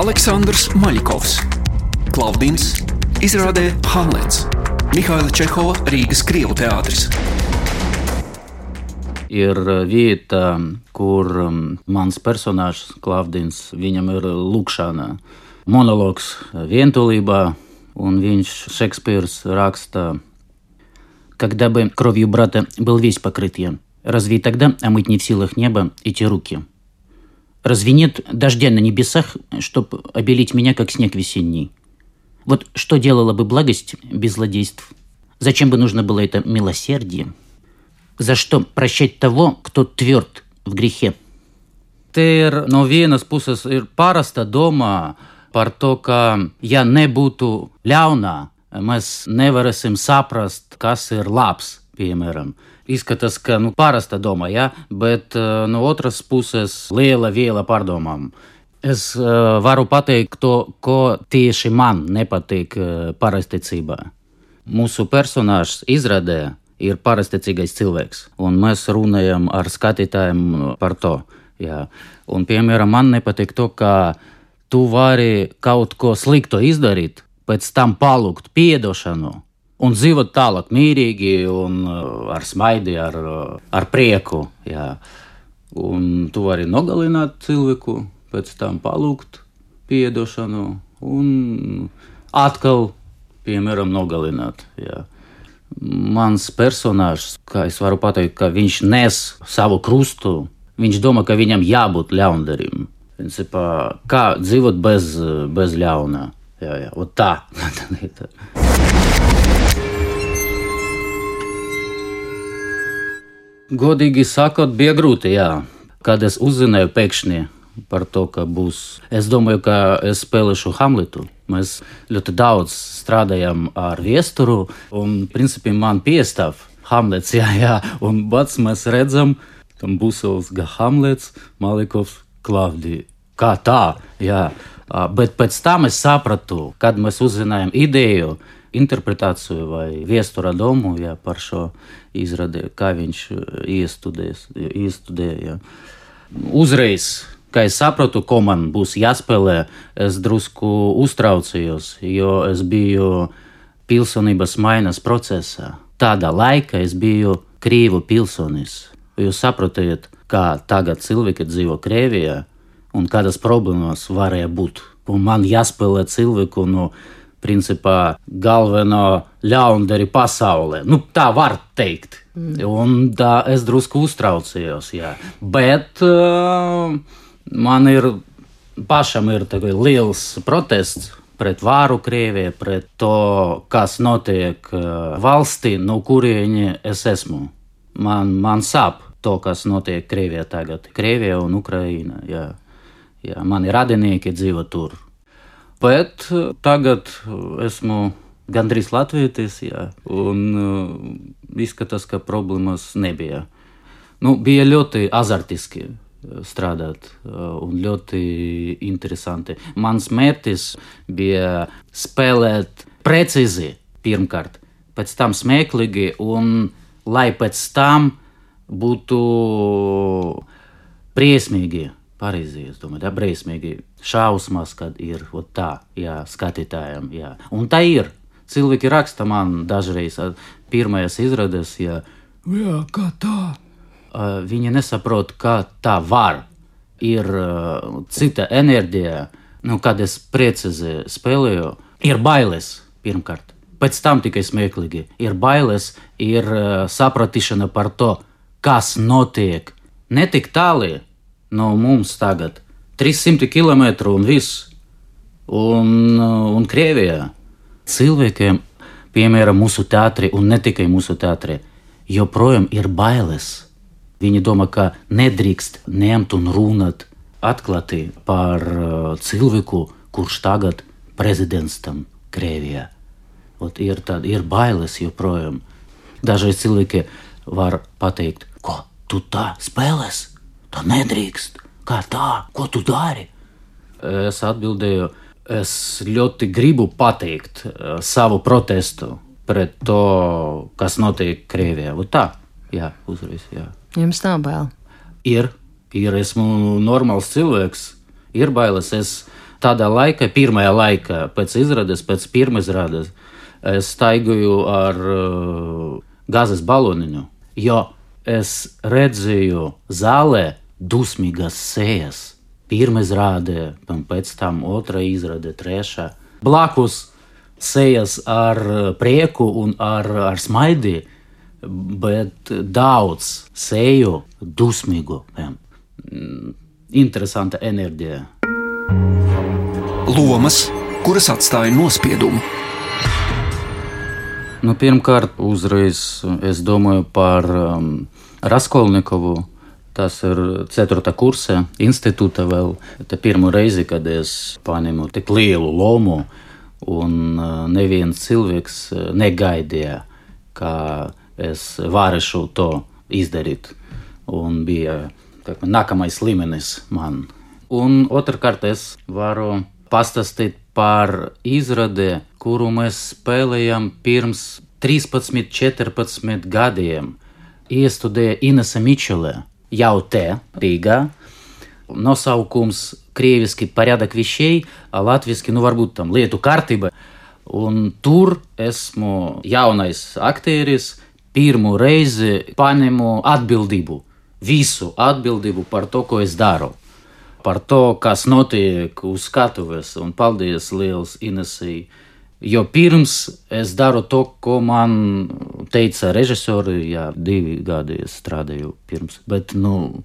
Aleksandrs Maļkovs, Klaudins, izrādē Hamlets, Mihaila Čehova Rīgas Krievu teātris. Ir vieta, kur um, mans personāžs, Klaudins, viņam ir lūkšana, monologs vientulībā, un viņš Šekspīrs raksta, когда бы кровью брата был весь покрыт я, разве тогда омыть не в силах неба эти руки? Разве нет дождя на небесах, чтоб обелить меня, как снег весенний? Вот что делала бы благость без злодейств? Зачем бы нужно было это милосердие? За что прощать того, кто тверд в грехе? No vienas puses ir parasta doma par to, ka ja nebūtu ļaunā, mēs nevarēsim saprast, kas ir labs. Izskatās, ka nu, parasta doma, ja? bet uh, no otras puses liela viela pārdomām. Es uh, varu pateikt to, ko tieši man nepatīk uh, parasticībā. Mūsu personāžs izrādē ir parasticīgais cilvēks, un mēs runājam ar skatītājiem par to. Jā. Un, piemēram, man nepatīk to, ka tu vari kaut ko sliktu izdarīt, pēc tam palūgt piedošanu un dzīvot tālāk, mierīgi, un uh, ar smaidi, ar, uh, ar prieku. Jā. Un tu vari nogalināt cilvēku, pēc tam palūgt piedošanu, un atkal, piemēram, nogalināt. Jā. Mans personāžs, kā es varu pateikt, ka viņš nes savu krustu, viņš domā, ka viņam jābūt ļaundarim. Principā, kā dzīvot bez, bez ļaunā. Jā, jā, tā. Godīgi sakot, bija grūti, jā. Kad es uzzināju pēkšņi par to, ka būs. Es domāju, ka es spēlēšu Hamletu. Mēs ļoti daudz strādājam ar viesturu, un principā man piestāv Hamlets, jā, jā. un pats mēs redzam, tam būs Hamlets, Malikovs, Klaudija. Kā tā, jā. Bet pēc tam es sapratu, kad mēs uzzinājām ideju, interpretāciju vai viestura domu jā, par šo izrādi, kā viņš iestudēja. Uzreiz, kad es sapratu, ko man būs jāspēlē, es drusku uztraucījos, jo es biju pilsonības maiņas procesā. Tādā laikā es biju Krievu pilsonis. Jūs saprotat, kā tagad cilvēki dzīvo Krievijā un kādas problēmas varēja būt. Un man jāspēlē cilvēku no principā galveno ļaundari pasaulē. Nu, tā var teikt. Mm. Un tā es drusku uztraucījos. Jā. Bet uh, man ir pašam ir liels protests pret vāru Krieviju, pret to, kas notiek uh, valstī, no kurienes es esmu. Man, man sāp to, kas notiek Krievijā tagad. Krievija un Ukraina. Jā. Mani radinieki dzīvo tur. Bet eh, tagad eh, esmu gandrīz latvietis, jā, un uh, izskatās, ka problēmas nebija. Nu, bija ļoti azartiski strādāt un ļoti interesanti. Mans mērķis bija spēlēt precīzi pirmkārt, pēc tam smieklīgi, un lai pēc tam būtu briesmīgi Pareizi, es domāju, tā briesmīgi šausmas, kad ir tā, jā, skatītājiem. Jā. Un tā ir. Cilvēki raksta man dažreiz, pirmajās izrādēs, ja jā, kā tā. Viņi nesaprot, kā tā var. Ir cita enerģija, nu, kad es precīzi spēlēju, ir bailes pirmkārt. Pēc tam tikai smieklīgi. Ir bailes, ir sapratīšana par to, kas notiek. Ne tik tālu, no mums tagad 300 km un viss. Un, un Krievijā cilvēkiem, piemēram, mūsu teātrī, un ne tikai mūsu teātrī, joprojām ir bailes. Viņi domā, ka nedrīkst ņemt un runāt atklāti par uh, cilvēku, kurš tagad prezidents tam Krievijā. Ot, ir, tād, ir bailes joprojām. Dažreiz cilvēki var pateikt, ko tu tā spēlēsi? Tā nedrīkst. Kā tā? Ko tu dari? Es atbildēju, es ļoti gribu pateikt uh, savu protestu pret to, kas notiek Krievijā. Un tā, jā, uzreiz. Jā. Jums nav bail. Ir, ir, esmu normāls cilvēks, ir bailes. Es tādā laikā, pirmajā laikā, pēc izrādes, pēc pirmās izrādes, es staigāju ar uh, gāzes baloniņu, jo es redzēju zālē dusmīgas sēnes. Pirmā izrāde, pēc tam otrā izrāde, trešā. Blakus sejas ar prieku un ar, ar smaidi, bet daudz seju dusmīgu. Interesanta enerģija. Lomas, kuras atstāja nospiedumu. Nu, pirmkārt, uzreiz es domāju par um, Raskolnikovu. Tas ir 4. kursa institūta vēl. Tā pirmo reizi, kad es paņēmu tik lielu lomu, un uh, neviens cilvēks uh, negaidīja, ka es varēšu to izdarīt. Un bija kā, nākamais līmenis man. Un otrkārt, es varu pastāstīt par izrādi, kuru mēs spēlējām pirms 13, 14 gadiem. Iestudēja Inese Mičelē jau te, Rīgā. Nosaukums krieviski порядок вещей, latviešu, nu, varbūt tam lietu kārtība. Un tur esmu jaunais aktieris, pirmo reizi paņemu atbildību, visu atbildību par to, ko es daru par to, kas notiek uz skatuves. Un paldies liels Inesī. Jo pirms es daru to, ko man teica režisori, jā, divi gadi es strādāju pirms. Bet, nu,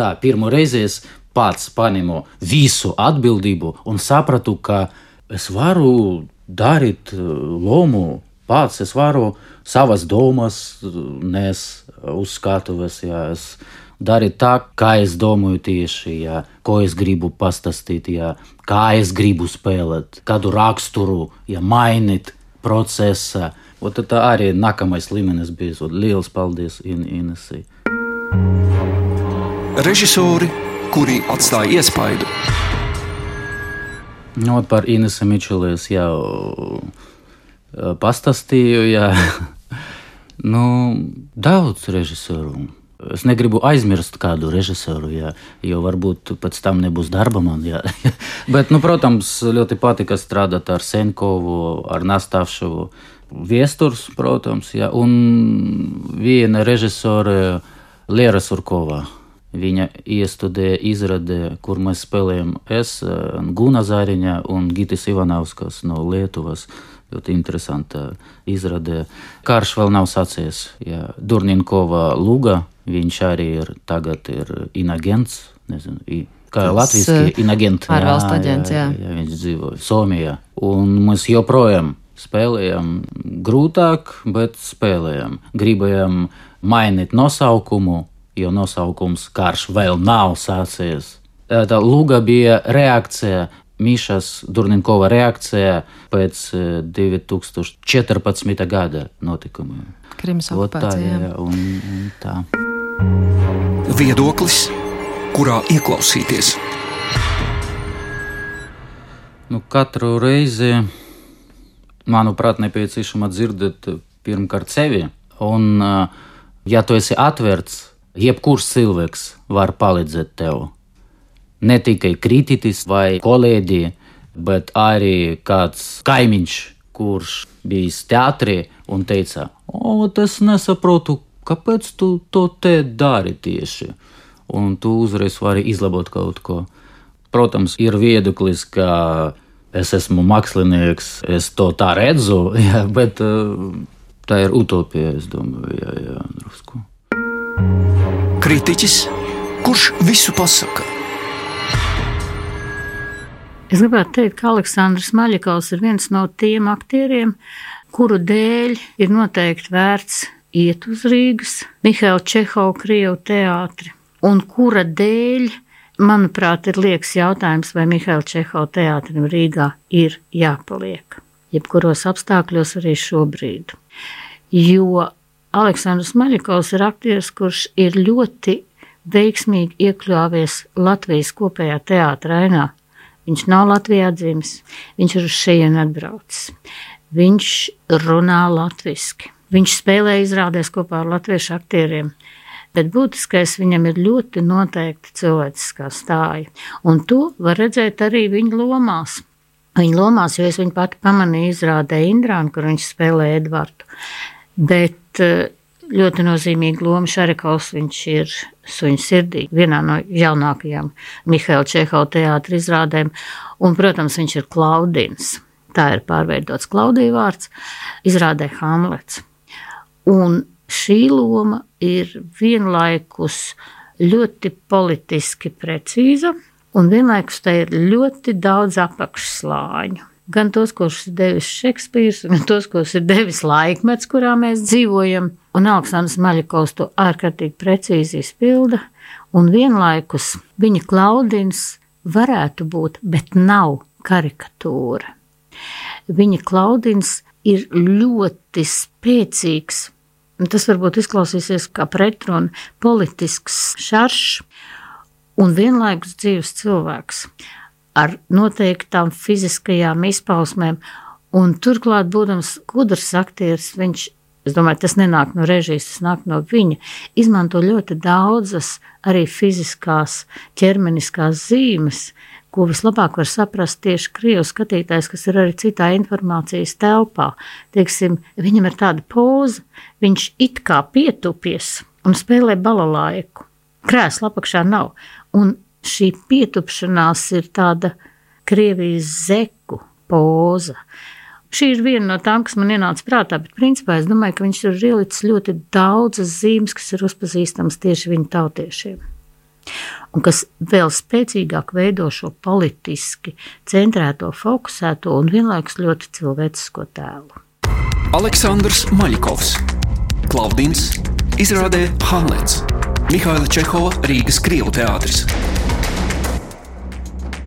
tā, pirmo reizi es pats paņēmu visu atbildību un sapratu, ka es varu darīt uh, lomu pats, es varu savas domas nes uz skatuves. Jā, es, dari tā, kā es domāju tieši, jā, ko es gribu pastāstīt, jā, kā es gribu spēlēt, kādu raksturu jā, mainīt procesā. Un tad arī nākamais līmenis bija liels paldies In Inesai. Režisori, kuri atstāja iespaidu. No, nu, par Inesu Mičelu es jau pastāstīju. Jā. nu, daudz režisoru Es negribu aizmirst kādu režisoru, jā, jo varbūt pēc tam nebūs darba man. Jā. Bet, nu, protams, ļoti patika strādāt ar Senkovu, ar Nastāvšovu. Viesturs, protams, jā, un viena režisore Liera Surkova. Viņa iestudēja izrādē, kur mēs spēlējam es, Guna Zāriņa un Gitis Ivanovskas no Lietuvas. Ļoti interesanta izrāde. Karš vēl nav sācies. Durninkova Luga Viņš arī ir tagad ir inagents. Nezinu, kā jau Latvijas uh, inagents. Ārvalstu aģents, jā, jā. jā. Viņš dzīvo Somijā. Un mēs joprojām spēlējam grūtāk, bet spēlējam. Gribējam mainīt nosaukumu, jo nosaukums karš vēl nav sācies. Tā lūga bija reakcija Mīšas Durninkova reakcija pēc 2014. gada notikumiem. Krimas okupācijā. Un, un tā. Viedoklis, kurā ieklausīties. Nu, katru reizi, manuprāt, nepieciešama dzirdēt pirmkārt sevi. Un, ja tu esi atvērts, jebkurš cilvēks var palīdzēt tev. Ne tikai kritiķis vai kolēģi, bet arī kāds kaimiņš, kurš bija teātrī un teica, o, es nesaprotu, kāpēc tu to te dari tieši? Un tu uzreiz vari izlabot kaut ko. Protams, ir viedoklis, ka es esmu mākslinieks, es to tā redzu, jā, bet uh, tā ir utopija, es domāju, jā, jā, drusku. Kritiķis, kurš visu pasaka? Es gribētu teikt, ka Aleksandrs Maļakovs ir viens no tiem aktieriem, kuru dēļ ir noteikti vērts iet uz Rīgas Mihaila Čehova Krievu teātri, un kura dēļ, manuprāt, ir liekas jautājums, vai Mihaila Čehova teātrim Rīgā ir jāpaliek. Jebkuros apstākļos arī šobrīd. Jo Aleksandrs Maļakovs ir aktieris, kurš ir ļoti veiksmīgi iekļāvies Latvijas kopējā teātrā ainā. Viņš nav Latvijā dzimis, viņš ir uz šejienu atbraucis. Viņš runā latviešu Viņš spēlēja izrādēs kopā ar latviešu aktieriem. bet būtiskais viņam ir ļoti noteikti cilvēciskā stāja. Un to var redzēt arī viņa lomās. Viņa lomās, jo es viņu pati pamanīju, izrādē Indrānu, kur viņš spēlē Edvardu. Bet eh, ļoti nozīmīga loma Šarikovs, viņš ir suņu sirdī, vienā no jaunākajām Mihaila Čehova teātra izrādēm, un, protams, viņš ir Klaudins. Tā ir pārveidots Klaudija vārds, izrādē Hamlets. Un šī loma ir vienlaikus ļoti politiski precīza, un vienlaikus te ir ļoti daudz apakšslāņu. Gan tos, kurus ir devis Šekspīrs, gan tos, kurus ir devis laikmets, kurā mēs dzīvojam. Un Aleksandrs Maļakovs to ārkārtīgi precīzi izpilda, un vienlaikus viņa klaudins varētu būt, bet nav karikatūra. Viņa klaudins ir ļoti spēcīgs. Tas varbūt izklausīsies kā pretruna, politisks šaršs un vienlaikus dzīves cilvēks ar noteiktām fiziskajām izpausmēm. Un turklāt, būdams gudrs aktieris, viņš, es domāju, tas nenāk no režijas, tas nāk no viņa, izmanto ļoti daudzas arī fiziskās, ķermeniskās zīmes, ko vislabāk var saprast tieši krievu skatītājs, kas ir arī citā informācijas telpā. Teiksim, viņam ir tāda poza, viņš it kā pietupies un spēlē balalaiku. Krēsla apakšā nav. Un šī pietupšanās ir tāda Krievijas zeku poza. Šī ir viena no tām, kas man ienāca prātā, bet principā es domāju, ka viņš ir ielicis ļoti daudzas zīmes, kas ir uzpazīstamas tieši viņa tautiešiem. Un kas vēl spēcīgāk veido šo politiski centrēto, fokusēto un vienlaikus ļoti cilvēcisko tēlu. Aleksandrs Maļakovs, Klaudins, izrādē Hamlets, Mihaila Čehova Rīgas Krievu teātris.